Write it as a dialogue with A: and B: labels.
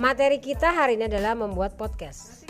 A: Materi kita hari ini adalah membuat podcast.